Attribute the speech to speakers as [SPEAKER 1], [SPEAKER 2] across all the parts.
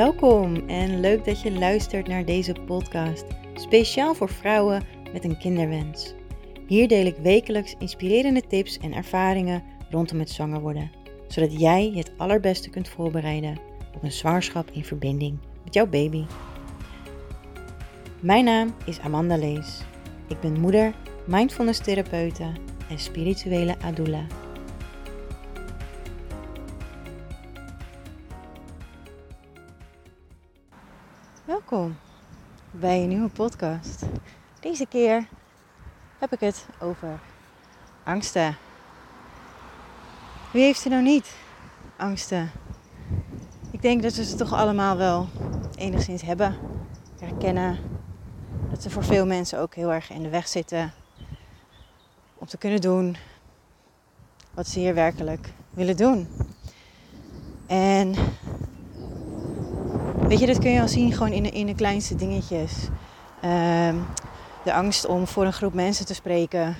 [SPEAKER 1] Welkom en leuk dat je luistert naar deze podcast, speciaal voor vrouwen met een kinderwens. Hier deel ik wekelijks inspirerende tips en ervaringen rondom het zwanger worden, zodat jij het allerbeste kunt voorbereiden op een zwangerschap in verbinding met jouw baby. Mijn naam is Amanda Lees. Ik ben moeder, mindfulness therapeute en spirituele adula. Welkom bij een nieuwe podcast. Deze keer heb ik het over angsten. Wie heeft er nou niet angsten? Ik denk dat we ze toch allemaal wel enigszins hebben, herkennen. Dat ze voor veel mensen ook heel erg in de weg zitten om te kunnen doen wat ze hier werkelijk willen doen. En Weet je, dat kun je al zien gewoon in de, in de kleinste dingetjes. Ehm, de angst om voor een groep mensen te spreken.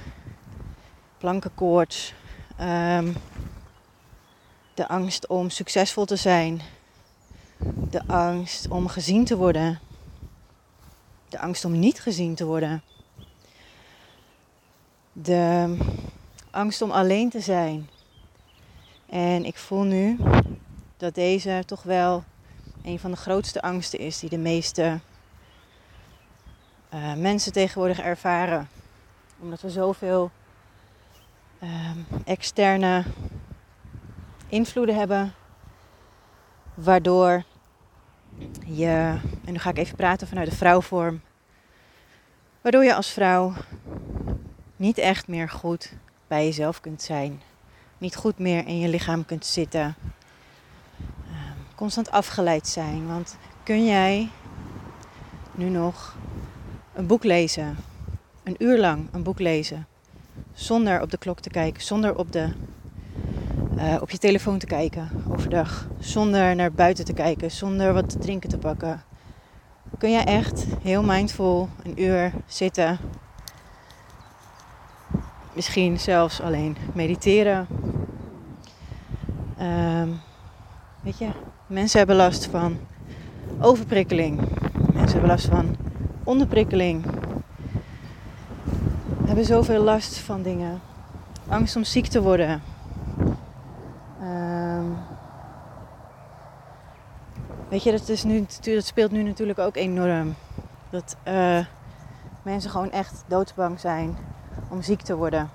[SPEAKER 1] Plankenkoorts. Um, de angst om succesvol te zijn. De angst om gezien te worden. De angst om niet gezien te worden. De angst om alleen te zijn. En ik voel nu dat deze toch wel een van de grootste angsten is die de meeste uh, mensen tegenwoordig ervaren. Omdat we zoveel uh, externe invloeden hebben, waardoor je, en nu ga ik even praten vanuit de vrouwvorm, waardoor je als vrouw niet echt meer goed bij jezelf kunt zijn. Niet goed meer in je lichaam kunt zitten constant afgeleid zijn. Want kun jij nu nog een boek lezen, een uur lang een boek lezen, zonder op de klok te kijken, zonder op, de, uh, op je telefoon te kijken overdag, zonder naar buiten te kijken, zonder wat te drinken te pakken? Kun jij echt heel mindful een uur zitten, misschien zelfs alleen mediteren? Um, weet je, Mensen hebben last van overprikkeling. Mensen hebben last van onderprikkeling. Hebben zoveel last van dingen. Angst om ziek te worden. Um, weet je, dat, is nu, speelt nu natuurlijk ook enorm. Dat uh, mensen gewoon echt doodsbang zijn om ziek te worden.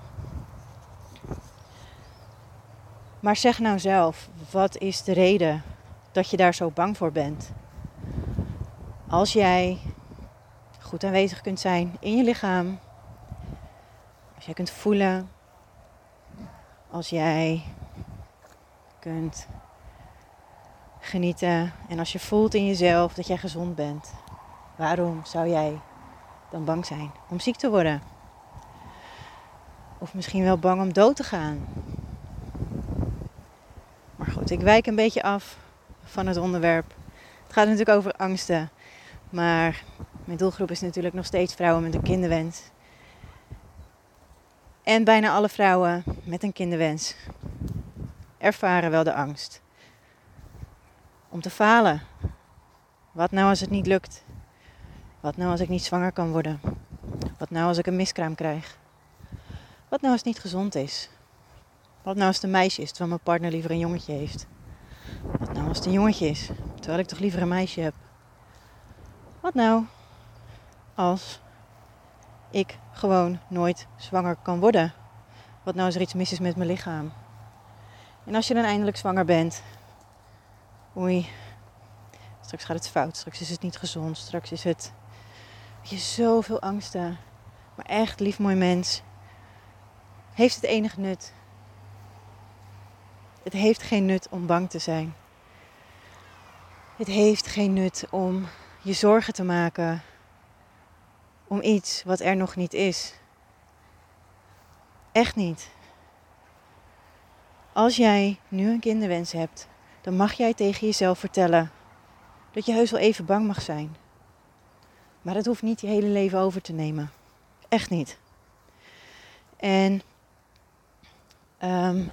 [SPEAKER 1] Maar zeg nou zelf, wat is de reden dat je daar zo bang voor bent. Als jij goed aanwezig kunt zijn in je lichaam, als jij kunt voelen, als jij kunt genieten en als je voelt in jezelf dat jij gezond bent, waarom zou jij dan bang zijn om ziek te worden? Of misschien wel bang om dood te gaan. Maar goed, ik wijk een beetje af van het onderwerp. Het gaat natuurlijk over angsten. Maar mijn doelgroep is natuurlijk nog steeds vrouwen met een kinderwens. En bijna alle vrouwen met een kinderwens ervaren wel de angst. Om te falen. Wat nou als het niet lukt? Wat nou als ik niet zwanger kan worden? Wat nou als ik een miskraam krijg? Wat nou als het niet gezond is? Wat nou als het een meisje is terwijl mijn partner liever een jongetje heeft? Als het een jongetje is, terwijl ik toch liever een meisje heb? Wat nou als ik gewoon nooit zwanger kan worden? Wat nou als er iets mis is met mijn lichaam? En als je dan eindelijk zwanger bent, oei, straks gaat het fout, straks is het niet gezond, straks is het. Je zoveel angsten. Maar echt, lief mooi mens, heeft het enig nut het heeft geen nut om bang te zijn. Het heeft geen nut om je zorgen te maken om iets wat er nog niet is. Echt niet. Als jij nu een kinderwens hebt, dan mag jij tegen jezelf vertellen dat je heus wel even bang mag zijn. Maar dat hoeft niet je hele leven over te nemen. Echt niet. En um,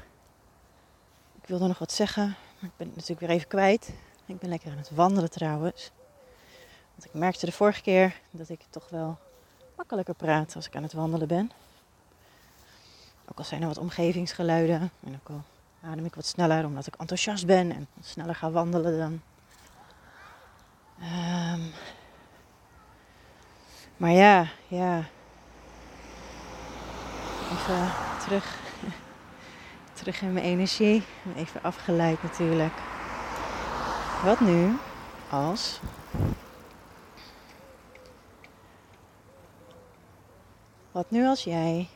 [SPEAKER 1] ik wilde nog wat zeggen, maar ik ben het natuurlijk weer even kwijt. Ik ben lekker aan het wandelen trouwens. Want ik merkte de vorige keer dat ik toch wel makkelijker praat als ik aan het wandelen ben. Ook al zijn er wat omgevingsgeluiden. En ook al adem ik wat sneller omdat ik enthousiast ben en sneller ga wandelen dan. Um, maar ja, ja. Even terug. terug in mijn energie. Even afgeleid natuurlijk. Wat nu als. Wat nu als jij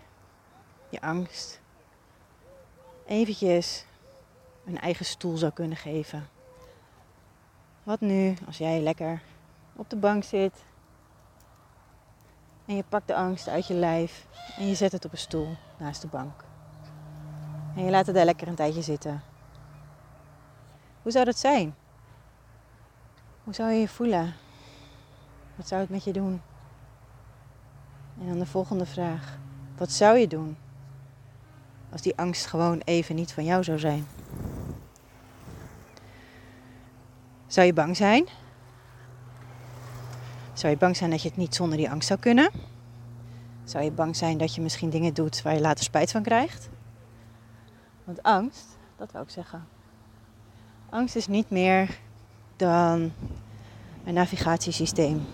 [SPEAKER 1] je angst eventjes een eigen stoel zou kunnen geven? Wat nu als jij lekker op de bank zit en je pakt de angst uit je lijf en je zet het op een stoel naast de bank. En je laat het daar lekker een tijdje zitten. Hoe zou dat zijn? Hoe zou je je voelen? Wat zou het met je doen? En dan de volgende vraag. Wat zou je doen als die angst gewoon even niet van jou zou zijn? Zou je bang zijn? Zou je bang zijn dat je het niet zonder die angst zou kunnen? Zou je bang zijn dat je misschien dingen doet waar je later spijt van krijgt? Want angst, dat wil ik zeggen. Angst is niet meer dan een navigatiesysteem.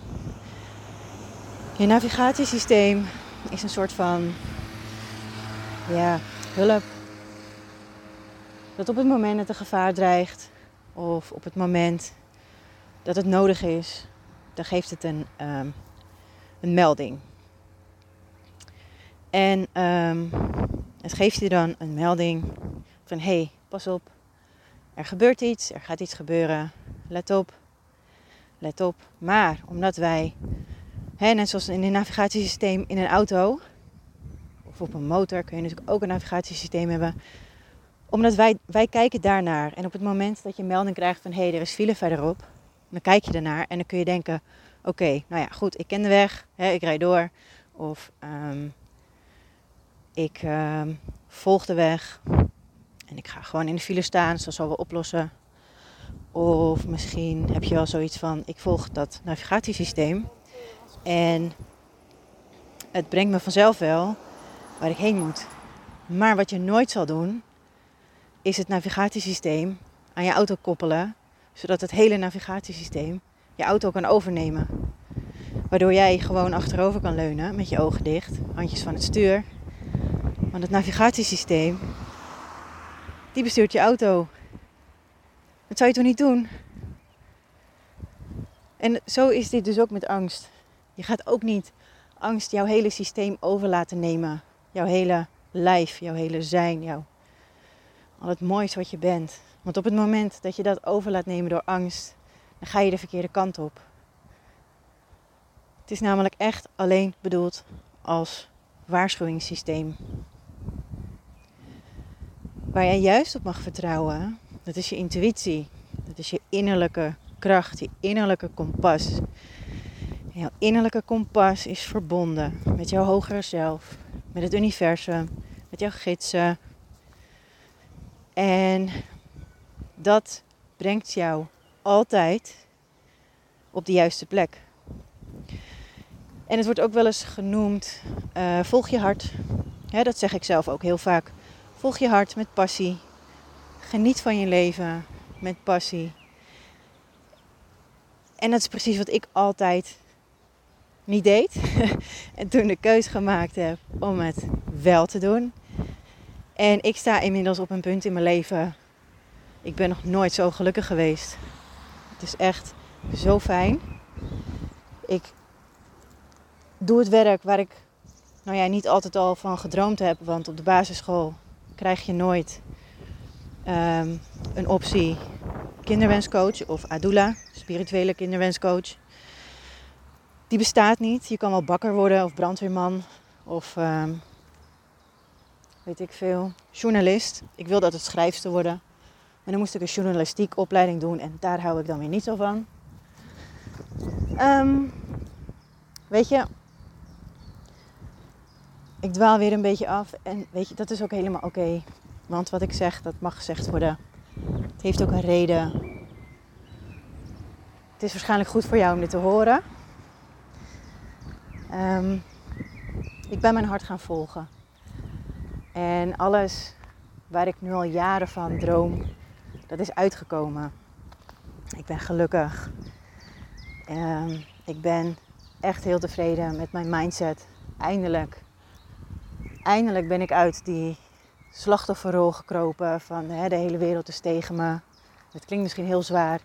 [SPEAKER 1] Je navigatiesysteem is een soort van ja, hulp. Dat op het moment dat er gevaar dreigt, of op het moment dat het nodig is, dan geeft het een, ehm, een melding. En um, het geeft je dan een melding van hé, hey, pas op, er gebeurt iets, er gaat iets gebeuren, let op, let op. Maar omdat wij, hè, net zoals in een navigatiesysteem in een auto of op een motor, kun je natuurlijk ook een navigatiesysteem hebben omdat wij, wij kijken daarnaar. En op het moment dat je melding krijgt van hé, hey, er is file verderop, dan kijk je ernaar en dan kun je denken: oké, nou ja, goed, ik ken de weg, hè, ik rijd door. Of ehm, ik um, volg de weg en ik ga gewoon in de file staan, dus dat zal wel oplossen. Of misschien heb je wel zoiets van: ik volg dat navigatiesysteem en het brengt me vanzelf wel waar ik heen moet. Maar wat je nooit zal doen, is het navigatiesysteem aan je auto koppelen, zodat het hele navigatiesysteem je auto kan overnemen. Waardoor jij gewoon achterover kan leunen met je ogen dicht, handjes van het stuur. Want het navigatiesysteem, die bestuurt je auto. Zou je toch niet doen? En zo is dit dus ook met angst. Je gaat ook niet angst jouw hele systeem over laten nemen. Jouw hele lijf, jouw hele zijn, jouw al het moois wat je bent. Want op het moment dat je dat over laat nemen door angst, dan ga je de verkeerde kant op. Het is namelijk echt alleen bedoeld als waarschuwingssysteem. Waar jij juist op mag vertrouwen, dat is je intuïtie. Dat is je innerlijke kracht, je innerlijke kompas. En jouw innerlijke kompas is verbonden met jouw hogere zelf, met het universum, met jouw gidsen, en dat brengt jou altijd op de juiste plek. En het wordt ook wel eens genoemd: uh, volg je hart. dat zeg ik zelf ook heel vaak. Volg je hart met passie. Geniet van je leven met passie. En dat is precies wat ik altijd niet deed. en toen de keus gemaakt heb om het wel te doen. En ik sta inmiddels op een punt in mijn leven. Ik ben nog nooit zo gelukkig geweest. Het is echt zo fijn. Ik doe het werk waar ik nou ja, niet altijd al van gedroomd heb. Want op de basisschool krijg je nooit um, een optie kinderwenscoach of Adula, spirituele kinderwenscoach. Die bestaat niet. Je kan wel bakker worden of brandweerman of um, weet ik veel, journalist. Ik wilde altijd schrijfster worden. En dan moest ik een journalistiek opleiding doen en daar hou ik dan weer niet zo van. Um, weet je, ik dwaal weer een beetje af en weet je, dat is ook helemaal oké. Want wat ik zeg, dat mag gezegd worden. Het heeft ook een reden. het is waarschijnlijk goed voor jou om dit te horen. Ehm, ik ben mijn hart gaan volgen. En alles waar ik nu al jaren van droom, dat is uitgekomen. Ik ben gelukkig. Ehm, ik ben echt heel tevreden met mijn mindset. Eindelijk. Eindelijk ben ik uit die slachtofferrol gekropen van hè, de hele wereld is tegen me. Het klinkt misschien heel zwaar.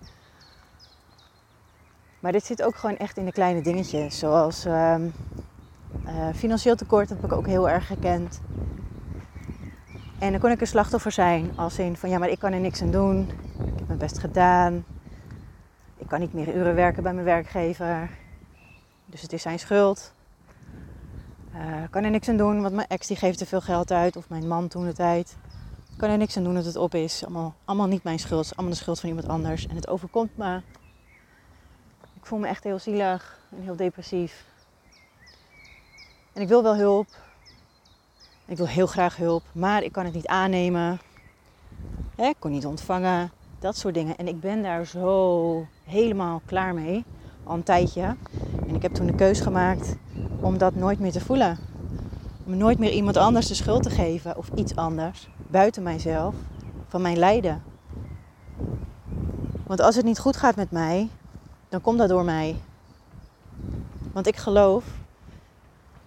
[SPEAKER 1] Maar dit zit ook gewoon echt in de kleine dingetjes. Zoals um, uh, financieel tekort heb ik ook heel erg gekend. En dan kon ik een slachtoffer zijn als in van ja, maar ik kan er niks aan doen. Ik heb mijn best gedaan. Ik kan niet meer uren werken bij mijn werkgever. Dus het is zijn schuld. Uh, kan er niks aan doen, want mijn ex die geeft te veel geld uit. Of mijn man toen de tijd. Kan er niks aan doen dat het op is. Allemaal, allemaal niet mijn schuld. allemaal de schuld van iemand anders. En het overkomt me. Ik voel me echt heel zielig en heel depressief. En ik wil wel hulp. Ik wil heel graag hulp, maar ik kan het niet aannemen. ik kon niet ontvangen. Dat soort dingen. En ik ben daar zo helemaal klaar mee. Al een tijdje. En ik heb toen de keus gemaakt om dat nooit meer te voelen. Om nooit meer iemand anders de schuld te geven of iets anders. Buiten mijzelf. Van mijn lijden. Want als het niet goed gaat met mij, dan komt dat door mij. Want ik geloof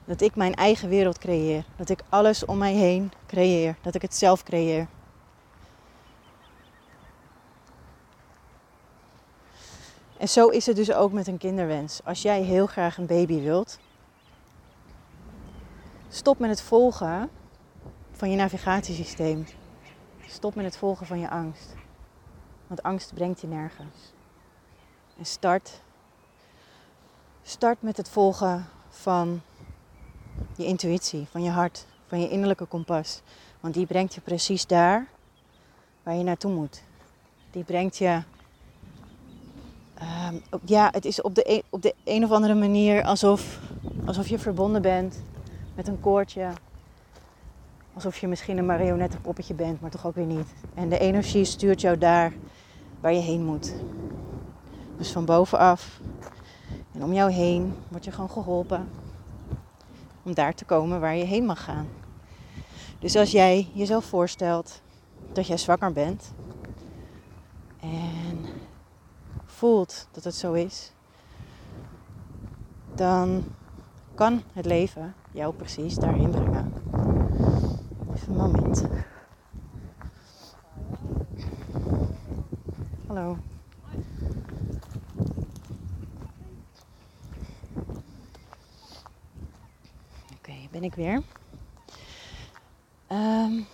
[SPEAKER 1] dat ik mijn eigen wereld creëer. Dat ik alles om mij heen creëer. Dat ik het zelf creëer. En zo is het dus ook met een kinderwens. Als jij heel graag een baby wilt, stop met het volgen van je navigatiesysteem. Stop met het volgen van je angst. Want angst brengt je nergens. En start, start met het volgen van je intuïtie, van je hart, van je innerlijke kompas. Want die brengt je precies daar waar je naartoe moet. Die brengt je. Uh, ja, het is op de, een, op de of andere manier alsof, alsof je verbonden bent met een koordje. Alsof je misschien een marionettenpoppetje bent, maar toch ook weer niet. En de energie stuurt jou daar waar je heen moet. Dus van bovenaf en om jou heen word je gewoon geholpen om daar te komen waar je heen mag gaan. Dus als jij jezelf voorstelt dat jij zwanger bent en voelt dat het zo is, dan kan het leven jou precies daarheen brengen. Even moment. Hallo. ben ik weer. Um,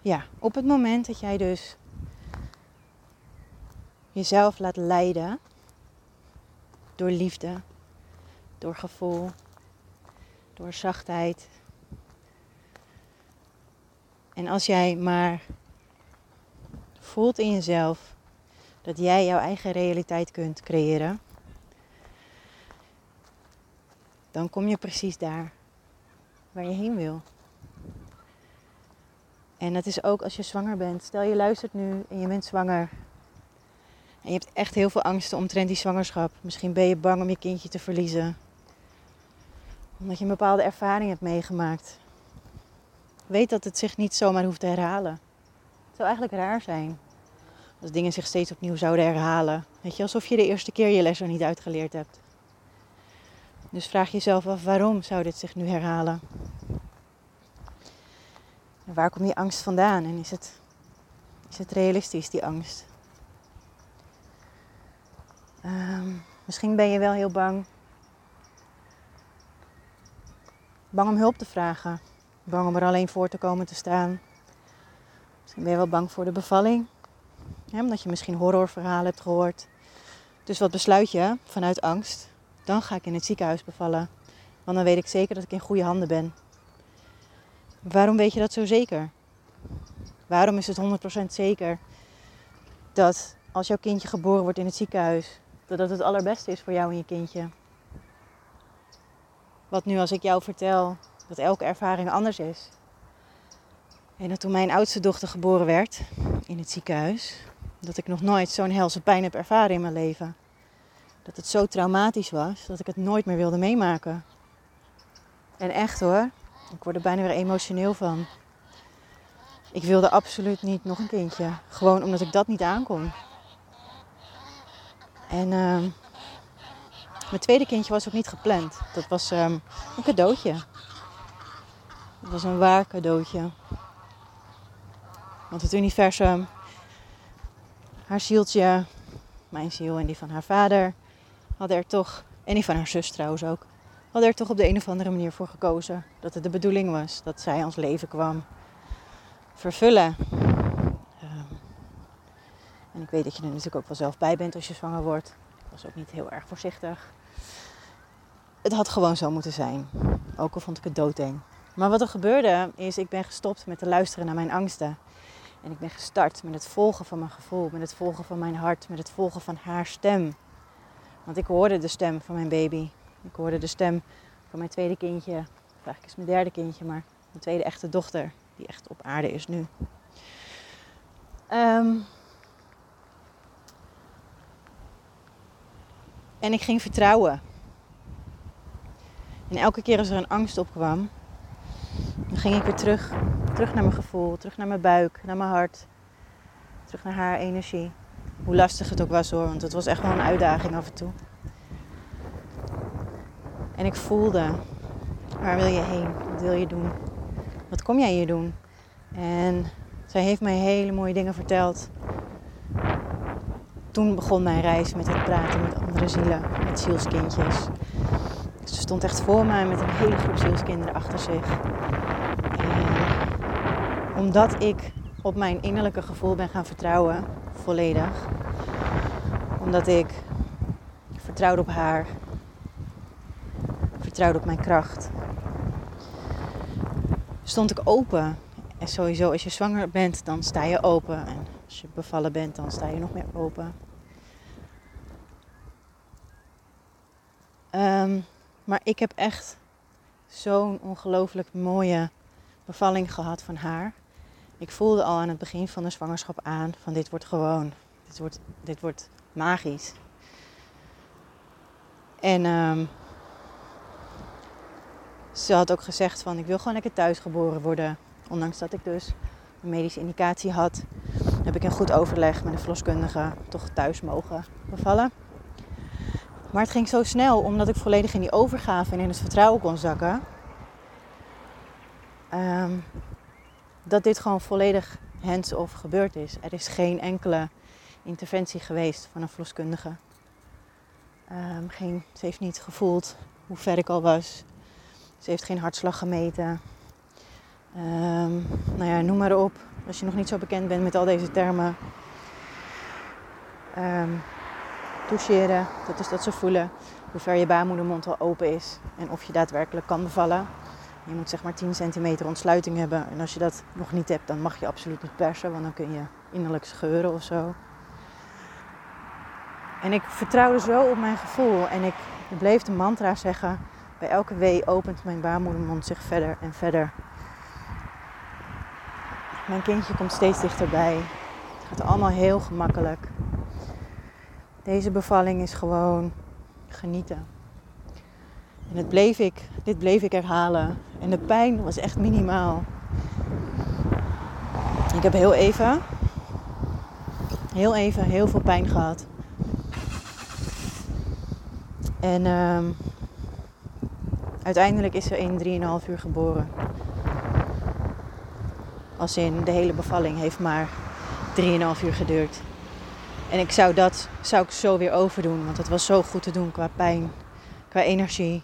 [SPEAKER 1] ja, op het moment dat jij dus jezelf laat leiden door liefde, door gevoel, door zachtheid. En als jij maar voelt in jezelf dat jij jouw eigen realiteit kunt creëren dan kom je precies daar waar je heen wil. En dat is ook als je zwanger bent. Stel je luistert nu en je bent zwanger. En je hebt echt heel veel angsten omtrent die zwangerschap. Misschien ben je bang om je kindje te verliezen. Omdat je een bepaalde ervaring hebt meegemaakt. Weet dat het zich niet zomaar hoeft te herhalen. Het zou eigenlijk raar zijn. Als dingen zich steeds opnieuw zouden herhalen. Weet je, alsof je de eerste keer je les er niet uitgeleerd hebt. Dus vraag jezelf af waarom zou dit zich nu herhalen? En waar komt die angst vandaan? En is het, is het realistisch, die angst? Um, misschien ben je wel heel bang. Bang om hulp te vragen. Bang om er alleen voor te komen te staan. Misschien ben je wel bang voor de bevalling. omdat je misschien horrorverhalen hebt gehoord. Dus wat besluit je vanuit angst? dan ga ik in het ziekenhuis bevallen. Want dan weet ik zeker dat ik in goede handen ben. Waarom weet je dat zo zeker? Waarom is het 100% zeker dat als jouw kindje geboren wordt in het ziekenhuis, dat dat het allerbeste is voor jou en je kindje? Wat nu als ik jou vertel dat elke ervaring anders is? En dat toen mijn oudste dochter geboren werd in het ziekenhuis, dat ik nog nooit zo'n helse pijn heb ervaren in mijn leven. Dat het zo traumatisch was dat ik het nooit meer wilde meemaken. En echt hoor, ik word er bijna weer emotioneel van. Ik wilde absoluut niet nog een kindje. Gewoon omdat ik dat niet aankon. En uh, mijn tweede kindje was ook niet gepland. Dat was um, een cadeautje. Dat was een waar cadeautje. Want het universum, haar zieltje, mijn ziel en die van haar vader, hadden er toch, en die van haar zus trouwens ook, hadden er toch op de een of andere manier voor gekozen. Dat het de bedoeling was dat zij ons leven kwam vervullen. Weet dat je er natuurlijk ook wel zelf bij bent als je zwanger wordt. Ik was ook niet heel erg voorzichtig. Het had gewoon zo moeten zijn. Ook al vond ik het doodeng. Maar wat er gebeurde is, ik ben gestopt met te luisteren naar mijn angsten. En ik ben gestart met het volgen van mijn gevoel, met het volgen van mijn hart, met het volgen van haar stem. Want ik hoorde de stem van mijn baby. Ik hoorde de stem van mijn tweede kindje. Eigenlijk is mijn derde kindje, maar mijn tweede echte dochter, die echt op aarde is nu. Um, en ik ging vertrouwen. En elke keer als er een angst opkwam, dan ging ik weer terug. Terug naar mijn gevoel, terug naar mijn buik, naar mijn hart. Terug naar haar energie. Hoe lastig het ook was hoor, want het was echt wel een uitdaging af en toe. En ik voelde, waar wil je heen? Wat wil je doen? Wat kom jij hier doen? En zij heeft mij hele mooie dingen verteld. Toen begon mijn reis met het praten met andere zielen, met zielskindjes. Ze stond echt voor mij met een hele groep zielskinderen achter zich. En omdat ik op mijn innerlijke gevoel ben gaan vertrouwen, volledig. Omdat ik vertrouwde op haar, vertrouwde op mijn kracht. Stond ik open. En sowieso, als je zwanger bent, dan sta je open. En als je bevallen bent, dan sta je nog meer open. Um, maar ik heb echt zo'n ongelooflijk mooie bevalling gehad van haar. Ik voelde al aan het begin van de zwangerschap aan van dit wordt gewoon, dit wordt, dit wordt magisch. En um, ze had ook gezegd van ik wil gewoon lekker thuis geboren worden. Ondanks dat ik dus een medische indicatie had, heb ik in goed overleg met de verloskundige toch thuis mogen bevallen. Maar het ging zo snel, omdat ik volledig in die overgave en in het vertrouwen kon zakken. Ehm, dat dit gewoon volledig hands-off gebeurd is. Er is geen enkele interventie geweest van een verloskundige. Um, geen, ze heeft niet gevoeld hoe ver ik al was. Ze heeft geen hartslag gemeten. Um, nou ja, noem maar op. Als je nog niet zo bekend bent met al deze termen. Um, toucheren, dat is dat ze voelen hoe ver je baarmoedermond al open is en of je daadwerkelijk kan bevallen. Je moet zeg maar 10 centimeter ontsluiting hebben. En als je dat nog niet hebt, dan mag je absoluut niet persen, want dan kun je innerlijk scheuren of zo. En ik vertrouwde zo op mijn gevoel en ik bleef de mantra zeggen. Bij elke wee opent mijn baarmoedermond zich verder en verder. Mijn kindje komt steeds dichterbij. Het gaat allemaal heel gemakkelijk. Deze bevalling is gewoon genieten. En het bleef ik, dit bleef ik herhalen. En de pijn was echt minimaal. Ik heb heel even, heel even, heel veel pijn gehad. En uh, uiteindelijk is ze in 3,5 uur geboren. Als in de hele bevalling heeft maar 3,5 uur geduurd. En ik zou dat zou ik zo weer overdoen, want het was zo goed te doen qua pijn, qua energie.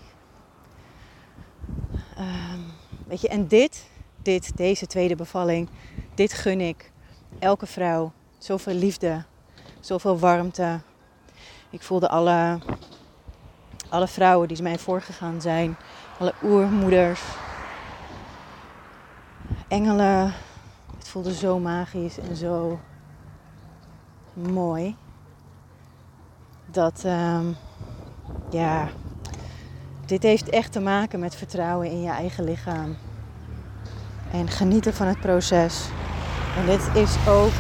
[SPEAKER 1] Um, weet je, en dit, dit, deze tweede bevalling, dit gun ik elke vrouw. Zoveel liefde, zoveel warmte. Ik voelde alle, alle vrouwen die mij voorgegaan zijn, alle oermoeders, engelen. Het voelde zo magisch en zo mooi. Dat, um, ja, dit heeft echt te maken met vertrouwen in je eigen lichaam. En genieten van het proces. En dit is ook.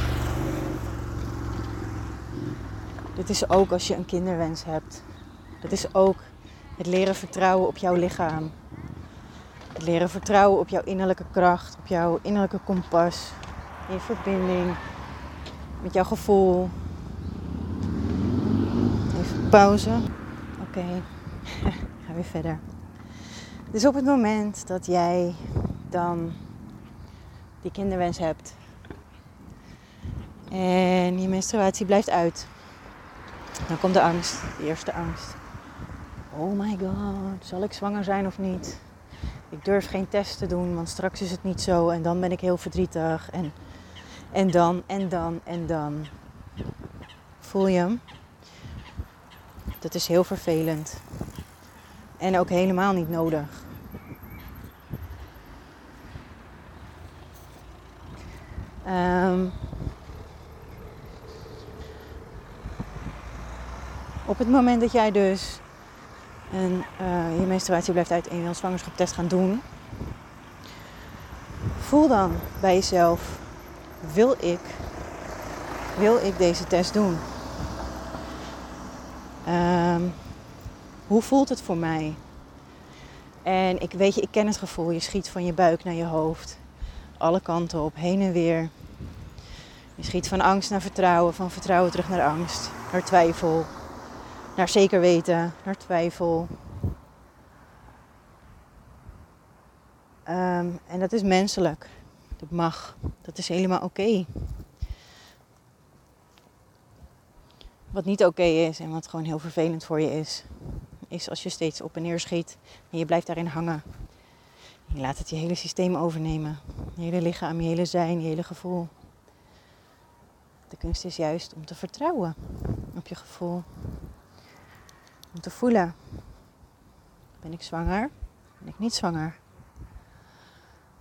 [SPEAKER 1] Dit is ook als je een kinderwens hebt. Dat is ook het leren vertrouwen op jouw lichaam. Het leren vertrouwen op jouw innerlijke kracht, op jouw innerlijke kompas. In verbinding met jouw gevoel. Even pauze. Oké, ga weer verder. Dus op het moment dat jij dan die kinderwens hebt en je menstruatie blijft uit, dan komt de angst, de eerste angst. Oh my god, zal ik zwanger zijn of niet? Ik durf geen test te doen, want straks is het niet zo en dan ben ik heel verdrietig. En, en dan, en dan, en dan. Voel je hem? Dat is heel vervelend. En ook helemaal niet nodig. Um, op het moment dat jij dus en uh, je menstruatie blijft uit en een zwangerschapstest gaan doen, voel dan bij jezelf: wil ik, wil ik deze test doen? Um, hoe voelt het voor mij? En ik weet je, ik ken het gevoel. Je schiet van je buik naar je hoofd. Alle kanten op, heen en weer. Je schiet van angst naar vertrouwen, van vertrouwen terug naar angst, naar twijfel, naar zeker weten, naar twijfel. Um, en dat is menselijk. Dat mag. Dat is helemaal oké. Wat niet oké is en wat gewoon heel vervelend voor je is, is als je steeds op en neer schiet en je blijft daarin hangen. Je laat het je hele systeem overnemen. Je hele lichaam, je hele zijn, je hele gevoel. De kunst is juist om te vertrouwen op je gevoel. Om te voelen. Ben ik zwanger? Ben ik niet zwanger?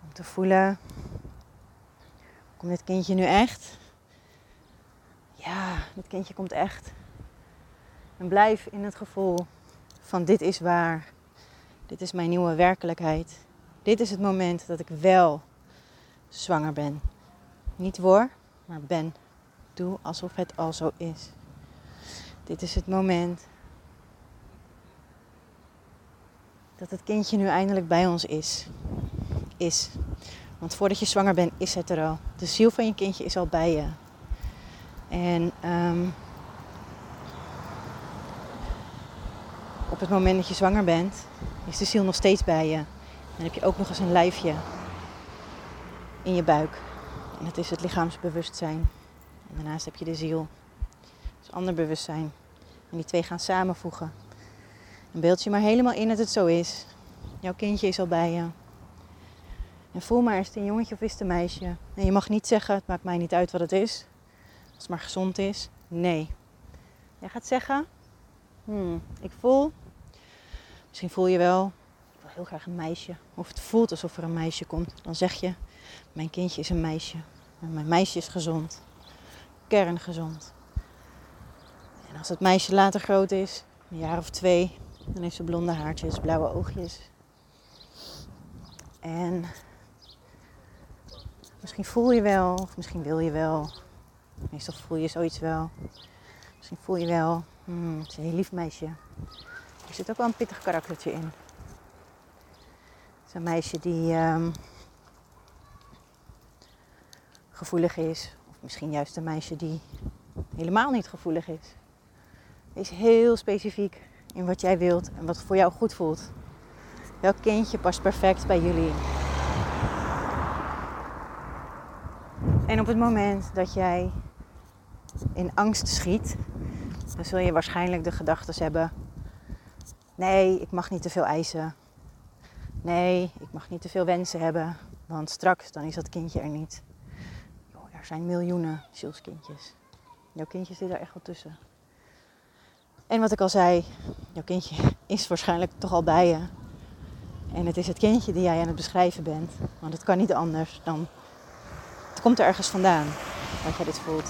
[SPEAKER 1] Om te voelen. Komt dit kindje nu echt? Ja, dit kindje komt echt. En blijf in het gevoel van dit is waar. Dit is mijn nieuwe werkelijkheid. Dit is het moment dat ik wel zwanger ben. Niet word, maar ben. Doe alsof het al zo is. Dit is het moment dat het kindje nu eindelijk bij ons is. Is. Want voordat je zwanger bent, is het er al. De ziel van je kindje is al bij je. En um, op het moment dat je zwanger bent, is de ziel nog steeds bij je. Dan heb je ook nog eens een lijfje in je buik. En dat is het lichaamsbewustzijn. En daarnaast heb je de ziel. Dus ander bewustzijn. En die twee gaan samenvoegen. En beeld je maar helemaal in dat het zo is. Jouw kindje is al bij je. En voel maar, is het een jongetje of is het een meisje? En je mag niet zeggen, het maakt mij niet uit wat het is. Als het maar gezond is. Nee. Jij gaat zeggen, hmm, ik voel, misschien voel je wel, ik wil heel graag een meisje. Of het voelt alsof er een meisje komt. Dan zeg je, mijn kindje is een meisje. En mijn meisje is gezond. Kerngezond. En als het meisje later groot is, een jaar of twee, dan heeft ze blonde haartjes, blauwe oogjes. En misschien voel je wel, of misschien wil je wel. Meestal voel je zoiets wel. Misschien voel je wel, hmm, het is een heel lief meisje. Er zit ook wel een pittig karaktertje in. Het is een meisje die um, gevoelig is. Of misschien juist een meisje die helemaal niet gevoelig is. Wees heel specifiek in wat jij wilt en wat voor jou goed voelt. Welk kindje past perfect bij jullie? En op het moment dat jij in angst schiet, dan zul je waarschijnlijk de gedachten hebben: nee, ik mag niet te veel eisen. Nee, ik mag niet te veel wensen hebben, want straks dan is dat kindje er niet. er zijn miljoenen zielskindjes. Jouw kindje zit er echt wel tussen. En wat ik al zei, jouw kindje is waarschijnlijk toch al bij je. En het is het kindje die jij aan het beschrijven bent. Want het kan niet anders dan. Het komt er ergens vandaan dat jij dit voelt.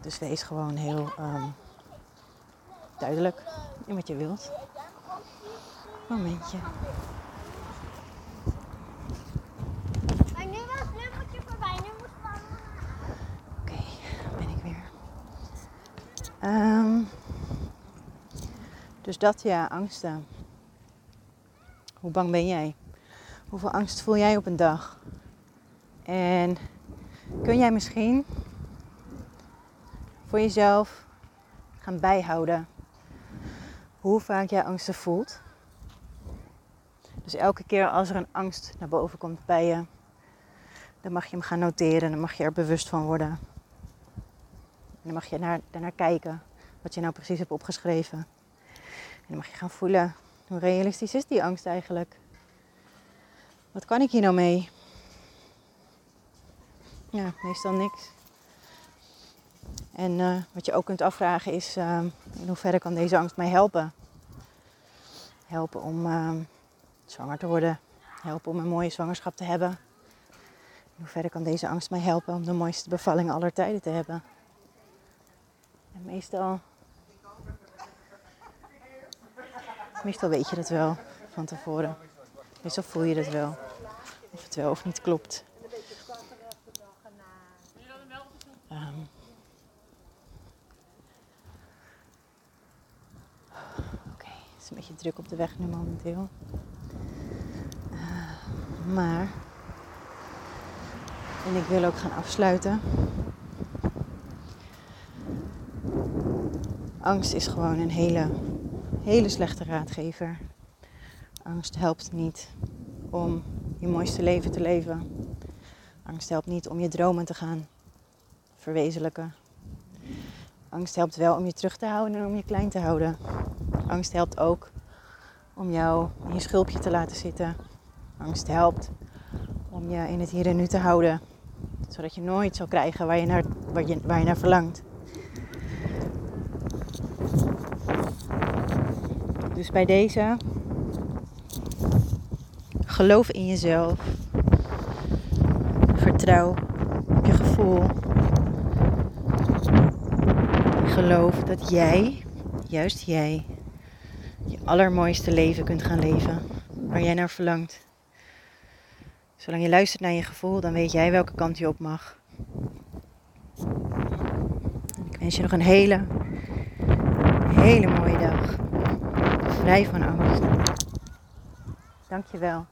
[SPEAKER 1] Dus wees gewoon heel ehm, duidelijk Iemand je wilt. Momentje. Maar nu was voorbij, nu moest. Oké, ben ik weer. Ehm, dus dat ja, angsten. Hoe bang ben jij? Hoeveel angst voel jij op een dag? En kun jij misschien voor jezelf gaan bijhouden hoe vaak jij angsten voelt? Dus elke keer als er een angst naar boven komt bij je, dan mag je hem gaan noteren, dan mag je er bewust van worden. En dan mag je naar, daarnaar kijken wat je nou precies hebt opgeschreven. En dan mag je gaan voelen, hoe realistisch is die angst eigenlijk? Wat kan ik hier nou mee? Ja, meestal niks. En uh, wat je ook kunt afvragen is, uh, in hoeverre kan deze angst mij helpen? Helpen om uh, zwanger te worden. Helpen om een mooie zwangerschap te hebben. In hoeverre kan deze angst mij helpen om de mooiste bevalling aller tijden te hebben? En meestal, meestal weet je dat wel van tevoren. Meestal voel je dat wel. Of het wel of niet klopt. Um, Oké, het is een beetje druk op de weg nu momenteel. Uh, maar, en ik wil ook gaan afsluiten. Angst is gewoon een hele, hele slechte raadgever. Angst helpt niet om je mooiste leven te leven. Angst helpt niet om je dromen te gaan verwezenlijken. Angst helpt wel om je terug te houden en om je klein te houden. Angst helpt ook om jou in je schulpje te laten zitten. Angst helpt om je in het hier en nu te houden. Zodat je nooit zal krijgen waar je naar, waar je, waar je naar verlangt. Dus bij deze geloof in jezelf. Vertrouw op je gevoel. Geloof dat jij, juist jij, je allermooiste leven kunt gaan leven. Waar jij naar verlangt. Zolang je luistert naar je gevoel, dan weet jij welke kant je op mag. ik wens je nog een hele, hele mooie dag. Vrij van angst. Dankjewel.